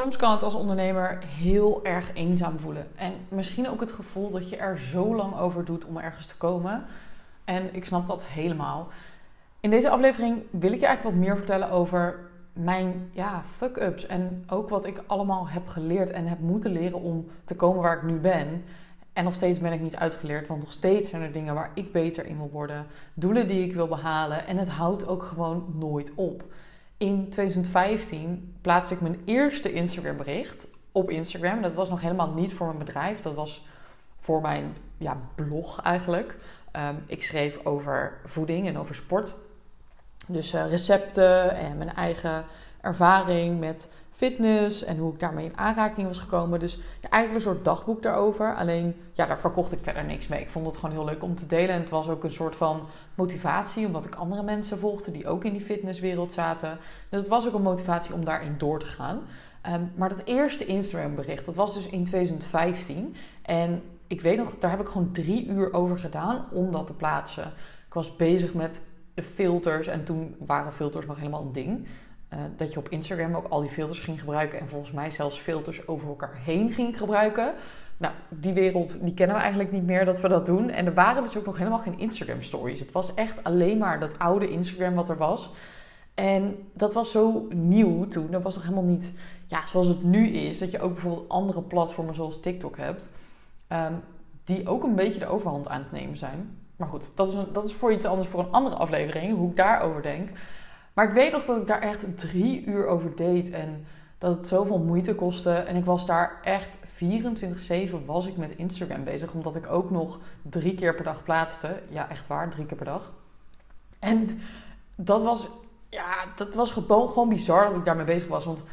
Soms kan het als ondernemer heel erg eenzaam voelen. En misschien ook het gevoel dat je er zo lang over doet om ergens te komen. En ik snap dat helemaal. In deze aflevering wil ik je eigenlijk wat meer vertellen over mijn ja, fuck-ups. En ook wat ik allemaal heb geleerd en heb moeten leren om te komen waar ik nu ben. En nog steeds ben ik niet uitgeleerd, want nog steeds zijn er dingen waar ik beter in wil worden. Doelen die ik wil behalen. En het houdt ook gewoon nooit op. In 2015 plaatste ik mijn eerste Instagram bericht op Instagram. Dat was nog helemaal niet voor mijn bedrijf. Dat was voor mijn ja, blog eigenlijk. Ehm, ik schreef over voeding en over sport. Dus uh, recepten en mijn eigen ervaring met fitness en hoe ik daarmee in aanraking was gekomen. Dus eigenlijk een soort dagboek daarover. Alleen, ja, daar verkocht ik verder niks mee. Ik vond het gewoon heel leuk om te delen. En het was ook een soort van motivatie, omdat ik andere mensen volgde die ook in die fitnesswereld zaten. Dus het was ook een motivatie om daarin door te gaan. Ehm, maar dat eerste Instagram bericht, dat was dus in 2015. En ik weet nog, daar heb ik gewoon drie uur over gedaan om dat te plaatsen. Ik was bezig met de filters en toen waren filters nog helemaal een ding. Uh, dat je op Instagram ook al die filters ging gebruiken en volgens mij zelfs filters over elkaar heen ging gebruiken. Nou, die wereld die kennen we eigenlijk niet meer dat we dat doen. En er waren dus ook nog helemaal geen Instagram stories. Het was echt alleen maar dat oude Instagram wat er was. En dat was zo nieuw toen. Dat was nog helemaal niet ja, zoals het nu is. Dat je ook bijvoorbeeld andere platformen zoals TikTok hebt. Um, die ook een beetje de overhand aan het nemen zijn. Maar goed, dat is, een, dat is voor iets anders voor een andere aflevering. Hoe ik daarover denk. Maar ik weet nog dat ik daar echt drie uur over deed. En dat het zoveel moeite kostte. En ik was daar echt 24-7 was ik met Instagram bezig. Omdat ik ook nog drie keer per dag plaatste. Ja, echt waar, drie keer per dag. En dat was, ja, dat was gewoon, gewoon bizar dat ik daarmee bezig was. Want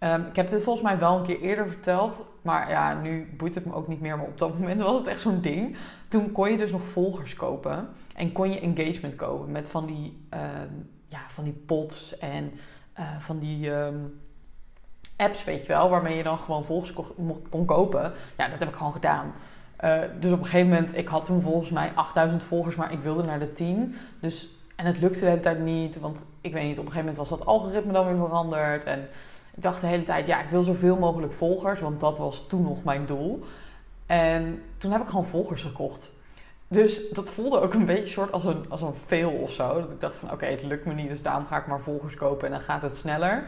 um, ik heb dit volgens mij wel een keer eerder verteld. Maar ja, nu boeit het me ook niet meer. Maar op dat moment was het echt zo'n ding. Toen kon je dus nog volgers kopen. En kon je engagement kopen met van die... Um, ja, van die pots en uh, van die um, apps, weet je wel, waarmee je dan gewoon volgers kon, kopen. Ja, dat heb ik gewoon gedaan. Uh, dus op een gegeven moment, ik had toen volgens mij 8000 volgers, maar ik wilde naar de 10. Dus, en het lukte de hele tijd niet, want ik weet niet, op een gegeven moment was dat algoritme dan weer veranderd. En ik dacht de hele tijd, ja, ik wil zoveel mogelijk volgers, want dat was toen nog mijn doel. En toen heb ik gewoon volgers gekocht. Dus dat voelde ook een beetje soort als een, als een fail of zo. Dat ik dacht van oké, het lukt me niet, dus daarom ga ik maar volgers kopen en dan gaat het sneller.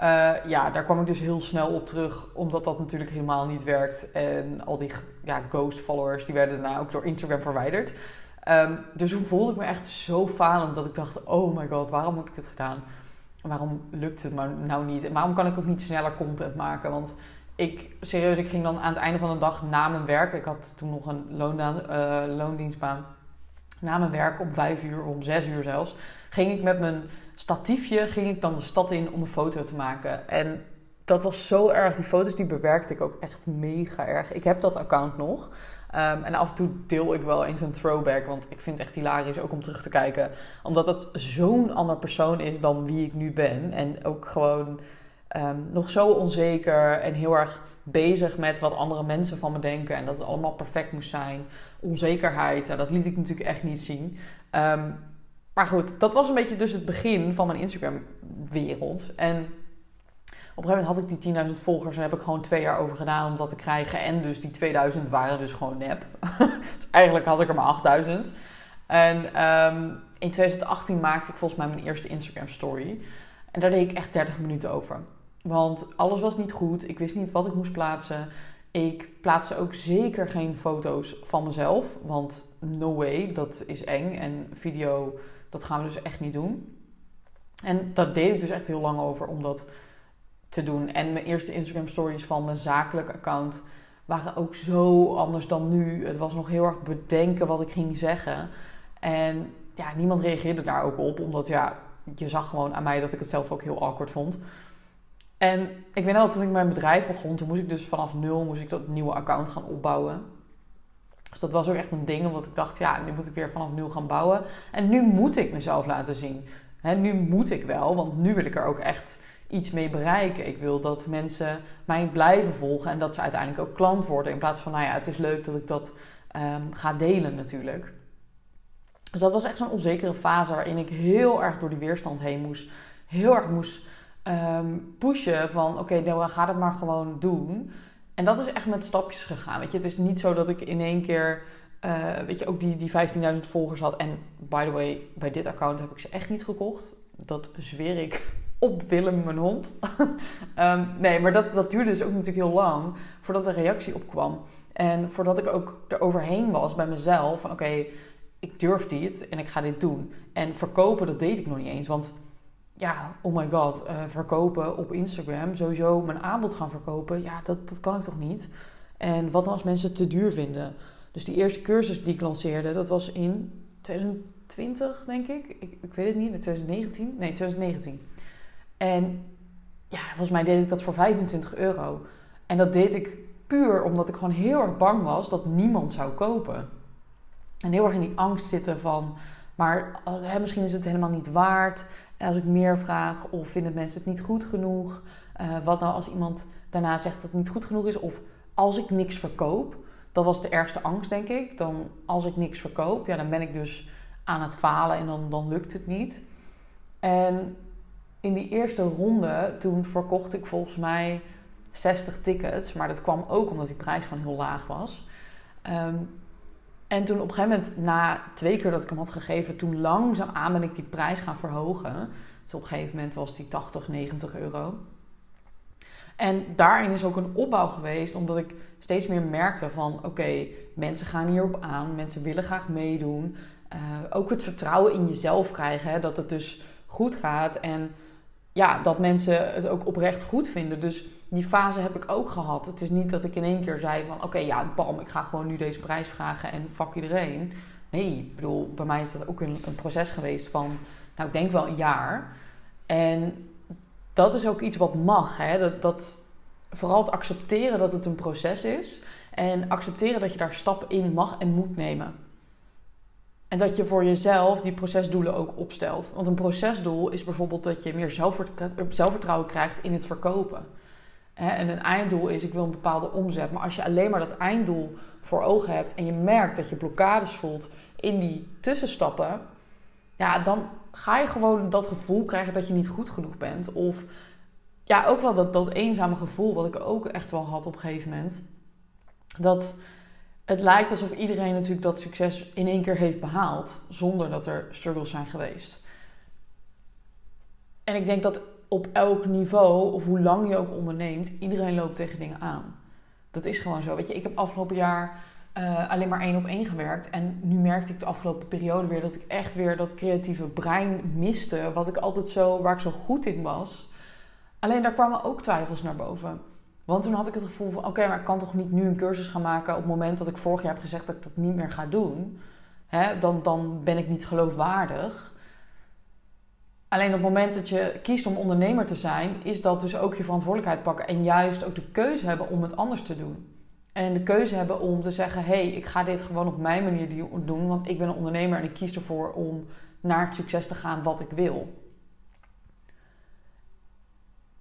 Uh, ja, daar kwam ik dus heel snel op terug, omdat dat natuurlijk helemaal niet werkt. En al die ja, ghost followers, die werden daarna ook door Instagram verwijderd. Um, dus toen voelde ik me echt zo falend dat ik dacht, oh my god, waarom heb ik dit gedaan? Waarom lukt het maar nou niet? En waarom kan ik ook niet sneller content maken? Want ik, serieus, ik ging dan aan het einde van de dag na mijn werk. Ik had toen nog een uh, loondienstbaan. Na mijn werk om vijf uur, om zes uur zelfs, ging ik met mijn statiefje ging ik dan de stad in om een foto te maken. En dat was zo erg. Die foto's die bewerkte ik ook echt mega erg. Ik heb dat account nog. Um, en af en toe deel ik wel eens een throwback. Want ik vind het echt hilarisch ook om terug te kijken. Omdat het zo'n ander persoon is dan wie ik nu ben. En ook gewoon um, nog zo onzeker en heel erg bezig met wat andere mensen van me denken. En dat het allemaal perfect moest zijn. Onzekerheid, dat liet ik natuurlijk echt niet zien. Um, maar goed, dat was een beetje dus het begin van mijn Instagram-wereld. En op een gegeven moment had ik die 10.000 volgers en heb ik gewoon twee jaar over gedaan om dat te krijgen. En dus die 2000 waren dus gewoon nep. dus eigenlijk had ik er maar 8000. En um, in 2018 maakte ik volgens mij mijn eerste Instagram story. En daar deed ik echt 30 minuten over. Want alles was niet goed. Ik wist niet wat ik moest plaatsen. Ik plaatste ook zeker geen foto's van mezelf. Want no way, dat is eng. En video, dat gaan we dus echt niet doen. En daar deed ik dus echt heel lang over om dat te doen. En mijn eerste Instagram stories van mijn zakelijke account waren ook zo anders dan nu. Het was nog heel erg bedenken wat ik ging zeggen. En ja, niemand reageerde daar ook op. Omdat ja, je zag gewoon aan mij dat ik het zelf ook heel awkward vond. En ik weet wel, toen ik mijn bedrijf begon, toen moest ik dus vanaf nul moest ik dat nieuwe account gaan opbouwen. Dus dat was ook echt een ding, omdat ik dacht, ja, nu moet ik weer vanaf nul gaan bouwen. En nu moet ik mezelf laten zien. He, nu moet ik wel, want nu wil ik er ook echt iets mee bereiken. Ik wil dat mensen mij blijven volgen en dat ze uiteindelijk ook klant worden. In plaats van, nou ja, het is leuk dat ik dat um, ga delen natuurlijk. Dus dat was echt zo'n onzekere fase waarin ik heel erg door die weerstand heen moest. Heel erg moest ehm, pushen van oké, dan ga het maar gewoon doen. En dat is echt met stapjes gegaan. Weet je, het is niet zo dat ik in één keer, uh, weet je, ook die, die 15.000 volgers had. En by the way, bij dit account heb ik ze echt niet gekocht. Dat zweer ik op Willem, mijn hond. um, nee, maar dat, dat duurde dus ook natuurlijk heel lang voordat de reactie opkwam. En voordat ik ook er overheen was bij mezelf van oké, ik durf dit en ik ga dit doen. En verkopen, dat deed ik nog niet eens. Want ja, oh my god, uh, verkopen op Instagram, sowieso mijn aanbod gaan verkopen, ja, dat, dat kan ik toch niet? En wat als mensen het te duur vinden? Dus die eerste cursus die ik lanceerde, dat was in 2020, denk ik. Ik, ik weet het niet, 2019? Nee, 2019. En ja, volgens mij deed ik dat voor 25 euro. En dat deed ik puur omdat ik gewoon heel erg bang was dat niemand zou kopen. En heel erg in die angst zitten van, maar hè, misschien is het helemaal niet waard. Als ik meer vraag of vinden mensen het niet goed genoeg. Uh, wat nou als iemand daarna zegt dat het niet goed genoeg is. Of als ik niks verkoop. Dat was de ergste angst, denk ik. Dan als ik niks verkoop, ja, dan ben ik dus aan het falen en dan, dan lukt het niet. En in die eerste ronde, toen verkocht ik volgens mij 60 tickets. Maar dat kwam ook omdat die prijs gewoon heel laag was. Um, en toen op een gegeven moment, na twee keer dat ik hem had gegeven, toen langzaamaan ben ik die prijs gaan verhogen. Dus op een gegeven moment was die 80, 90 euro. En daarin is ook een opbouw geweest, omdat ik steeds meer merkte van oké, mensen gaan hierop aan, mensen willen graag meedoen. Uh, ook het vertrouwen in jezelf krijgen, hè, dat het dus goed gaat. En ja, dat mensen het ook oprecht goed vinden. Dus die fase heb ik ook gehad. Het is niet dat ik in één keer zei van... oké, ja, bam, ik ga gewoon nu deze prijs vragen en fuck iedereen. Nee, ik bedoel, bij mij is dat ook een, een proces geweest van... nou, ik denk wel een jaar. En dat is ook iets wat mag, hè. Dat, dat, vooral het accepteren dat het een proces is... en accepteren dat je daar stappen in mag en moet nemen. En dat je voor jezelf die procesdoelen ook opstelt. Want een procesdoel is bijvoorbeeld dat je meer zelfvertrouwen krijgt in het verkopen. En een einddoel is, ik wil een bepaalde omzet. Maar als je alleen maar dat einddoel voor ogen hebt en je merkt dat je blokkades voelt in die tussenstappen, ja, dan ga je gewoon dat gevoel krijgen dat je niet goed genoeg bent. Of ja, ook wel dat, dat eenzame gevoel, wat ik ook echt wel had op een gegeven moment. Dat het lijkt alsof iedereen natuurlijk dat succes in één keer heeft behaald, zonder dat er struggles zijn geweest. En ik denk dat op elk niveau, of hoe lang je ook onderneemt, iedereen loopt tegen dingen aan. Dat is gewoon zo. Weet je, ik heb afgelopen jaar uh, alleen maar één op één gewerkt. En nu merkte ik de afgelopen periode weer dat ik echt weer dat creatieve brein miste. Wat ik altijd zo, waar ik zo goed in was. Alleen daar kwamen ook twijfels naar boven. Want toen had ik het gevoel van: oké, maar ik kan toch niet nu een cursus gaan maken op het moment dat ik vorig jaar heb gezegd dat ik dat niet meer ga doen. Hè, dan, dan ben ik niet geloofwaardig. Alleen op het moment dat je kiest om ondernemer te zijn, is dat dus ook je verantwoordelijkheid pakken. En juist ook de keuze hebben om het anders te doen. En de keuze hebben om te zeggen: hé, hey, ik ga dit gewoon op mijn manier doen, want ik ben een ondernemer en ik kies ervoor om naar het succes te gaan wat ik wil.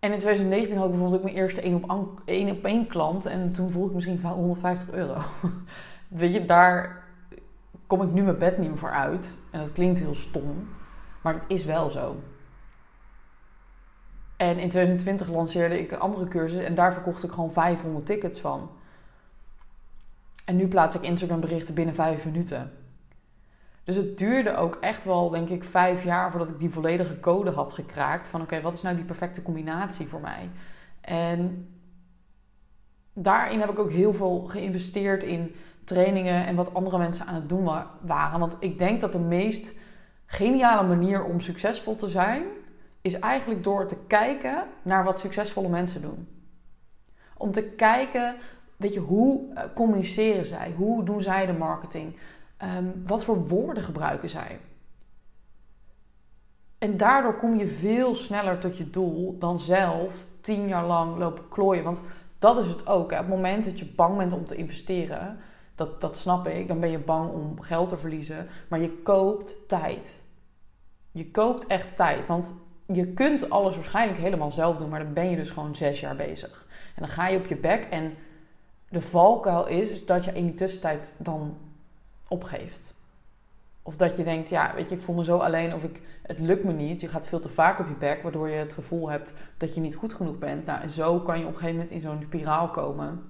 En in 2019 had ik bijvoorbeeld ook mijn eerste één op één, op één klant en toen vroeg ik misschien 150 euro. Weet je, daar kom ik nu mijn bed niet meer voor uit. En dat klinkt heel stom. Maar dat is wel zo. En in 2020 lanceerde ik een andere cursus en daar verkocht ik gewoon 500 tickets van. En nu plaats ik Instagram berichten binnen 5 minuten. Dus het duurde ook echt wel, denk ik, vijf jaar voordat ik die volledige code had gekraakt. Van oké, wat is nou die perfecte combinatie voor mij? En daarin heb ik ook heel veel geïnvesteerd in trainingen en wat andere mensen aan het doen waren. Want ik denk dat de meest geniale manier om succesvol te zijn, is eigenlijk door te kijken naar wat succesvolle mensen doen. Om te kijken, weet je, hoe eh, communiceren zij? Hoe doen zij de marketing? Ehm, wat voor woorden gebruiken zij? En daardoor kom je veel sneller tot je doel dan zelf tien jaar lang lopen klooien. Want dat is het ook. Hè. Op het moment dat je bang bent om te investeren, dat, dat snap ik, dan ben je bang om geld te verliezen. Maar je koopt tijd. Je koopt echt tijd. Want je kunt alles waarschijnlijk helemaal zelf doen, maar dan ben je dus gewoon zes jaar bezig. En dan ga je op je bek en de valkuil is, is dat je in die tussentijd dan opgeeft. Of dat je denkt, ja, weet je, ik voel me zo alleen of ik, het lukt me niet. Je gaat veel te vaak op je bek, waardoor je het gevoel hebt dat je niet goed genoeg bent. Nou, en zo kan je op een gegeven moment in zo'n spiraal komen.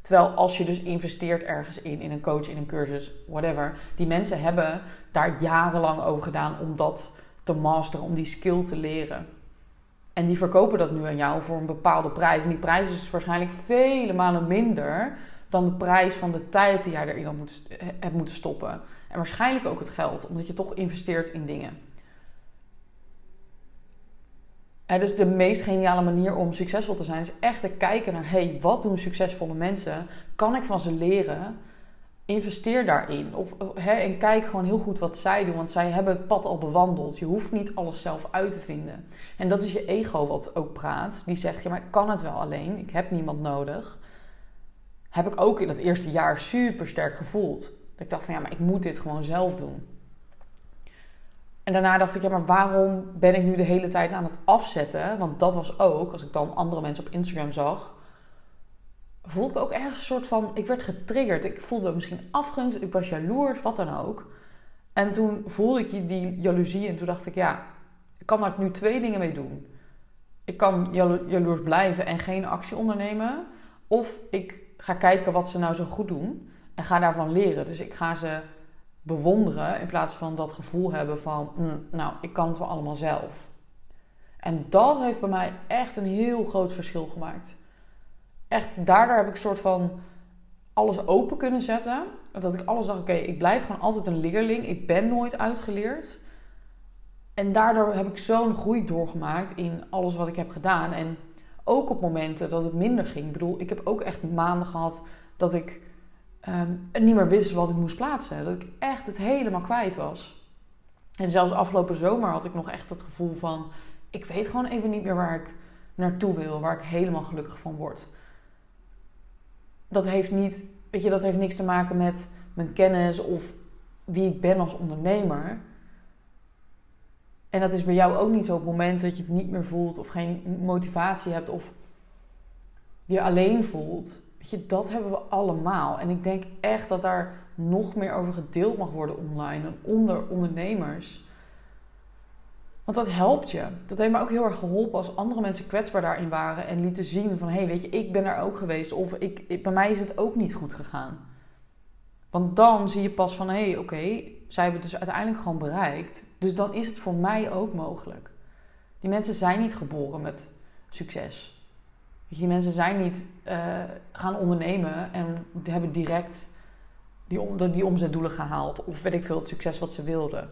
Terwijl als je dus investeert ergens in, in een coach, in een cursus, whatever. Die mensen hebben daar jarenlang over gedaan om dat te masteren, om die skill te leren. En die verkopen dat nu aan jou voor een bepaalde prijs. En die prijs is waarschijnlijk vele malen minder dan de prijs van de tijd die jij erin moet, hebt moeten stoppen. En waarschijnlijk ook het geld, omdat je toch investeert in dingen. En dus de meest geniale manier om succesvol te zijn is echt te kijken naar: hey, wat doen succesvolle mensen? Kan ik van ze leren? Investeer daarin. Of, hè, en kijk gewoon heel goed wat zij doen, want zij hebben het pad al bewandeld. Je hoeft niet alles zelf uit te vinden. En dat is je ego wat ook praat. Die zegt: ja, maar ik kan het wel alleen. Ik heb niemand nodig. Heb ik ook in dat eerste jaar super sterk gevoeld. Dat ik dacht van ja, maar ik moet dit gewoon zelf doen. En daarna dacht ik, ja, maar waarom ben ik nu de hele tijd aan het afzetten? Want dat was ook, als ik dan andere mensen op Instagram zag, voelde ik ook ergens een soort van, ik werd getriggerd. Ik voelde misschien afgunst, ik was jaloers, wat dan ook. En toen voelde ik die jaloezie en toen dacht ik, ja, ik kan daar nu twee dingen mee doen. Ik kan jaloers blijven en geen actie ondernemen. Of ik ga kijken wat ze nou zo goed doen en ga daarvan leren. Dus ik ga ze bewonderen in plaats van dat gevoel hebben van, hm, nou, ik kan het wel allemaal zelf. En dat heeft bij mij echt een heel groot verschil gemaakt. Echt, daardoor heb ik een soort van alles open kunnen zetten. Dat ik alles dacht, oké, ik blijf gewoon altijd een leerling. Ik ben nooit uitgeleerd. En daardoor heb ik zo'n groei doorgemaakt in alles wat ik heb gedaan. En ook op momenten dat het minder ging. Ik bedoel, ik heb ook echt maanden gehad dat ik um, niet meer wist wat ik moest plaatsen. Dat ik echt het helemaal kwijt was. En zelfs afgelopen zomer had ik nog echt het gevoel van... ik weet gewoon even niet meer waar ik naartoe wil. Waar ik helemaal gelukkig van word. Dat heeft niet... Weet je, dat heeft niks te maken met mijn kennis of wie ik ben als ondernemer. En dat is bij jou ook niet zo op het moment dat je het niet meer voelt of geen motivatie hebt of je alleen voelt. Weet je, dat hebben we allemaal. En ik denk echt dat daar nog meer over gedeeld mag worden online onder ondernemers. Want dat helpt je. Dat heeft me ook heel erg geholpen als andere mensen kwetsbaar daarin waren en lieten zien van hé, hey, weet je, ik ben daar ook geweest of ik, bij mij is het ook niet goed gegaan. Want dan zie je pas van hé, hey, oké, zij hebben het dus uiteindelijk gewoon bereikt. Dus dan is het voor mij ook mogelijk. Die mensen zijn niet geboren met succes die mensen zijn niet uh, gaan ondernemen en hebben direct die, om, die omzetdoelen gehaald. Of weet ik veel, het succes wat ze wilden.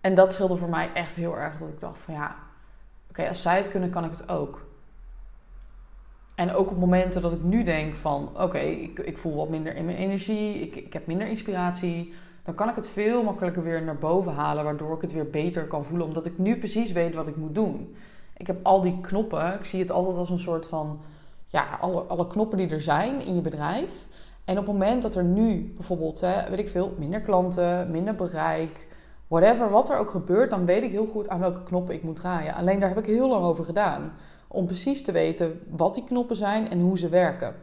En dat scheelde voor mij echt heel erg. Dat ik dacht van ja, oké, als zij het kunnen, kan ik het ook. En ook op momenten dat ik nu denk van oké, ik, ik voel wat minder in mijn energie, ik, ik heb minder inspiratie. Dan kan ik het veel makkelijker weer naar boven halen, waardoor ik het weer beter kan voelen. Omdat ik nu precies weet wat ik moet doen ik heb al die knoppen. Ik zie het altijd als een soort van, ja, alle, alle knoppen die er zijn in je bedrijf. En op het moment dat er nu bijvoorbeeld, hè, weet ik veel, minder klanten, minder bereik, whatever, wat er ook gebeurt, dan weet ik heel goed aan welke knoppen ik moet draaien. Alleen daar heb ik heel lang over gedaan. Om precies te weten wat die knoppen zijn en hoe ze werken.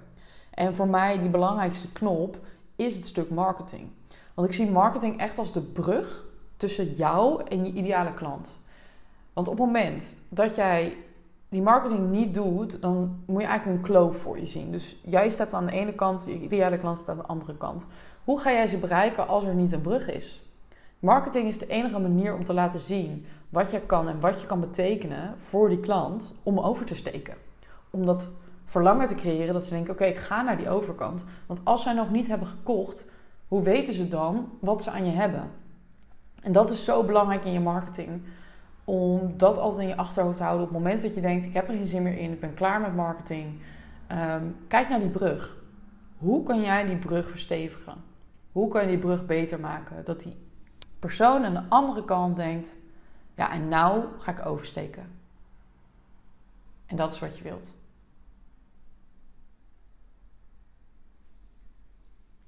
En voor mij die belangrijkste knop is het stuk marketing. Want ik zie marketing echt als de brug tussen jou en je ideale klant. Want op het moment dat jij die marketing niet doet, dan moet je eigenlijk een kloof voor je zien. Dus jij staat aan de ene kant, je ideale klant staat aan de andere kant. Hoe ga jij ze bereiken als er niet een brug is? Marketing is de enige manier om te laten zien wat je kan en wat je kan betekenen voor die klant om over te steken. Om dat verlangen te creëren dat ze denken: oké, ik ga naar die overkant. Want als zij nog niet hebben gekocht, hoe weten ze dan wat ze aan je hebben? En dat is zo belangrijk in je marketing om dat altijd in je achterhoofd te houden op het moment dat je denkt: ik heb er geen zin meer in, ik ben klaar met marketing. Ehm, kijk naar die brug. Hoe kan jij die brug verstevigen? Hoe kan je die brug beter maken? Dat die persoon aan de andere kant denkt: ja, en nou ga ik oversteken. En dat is wat je wilt.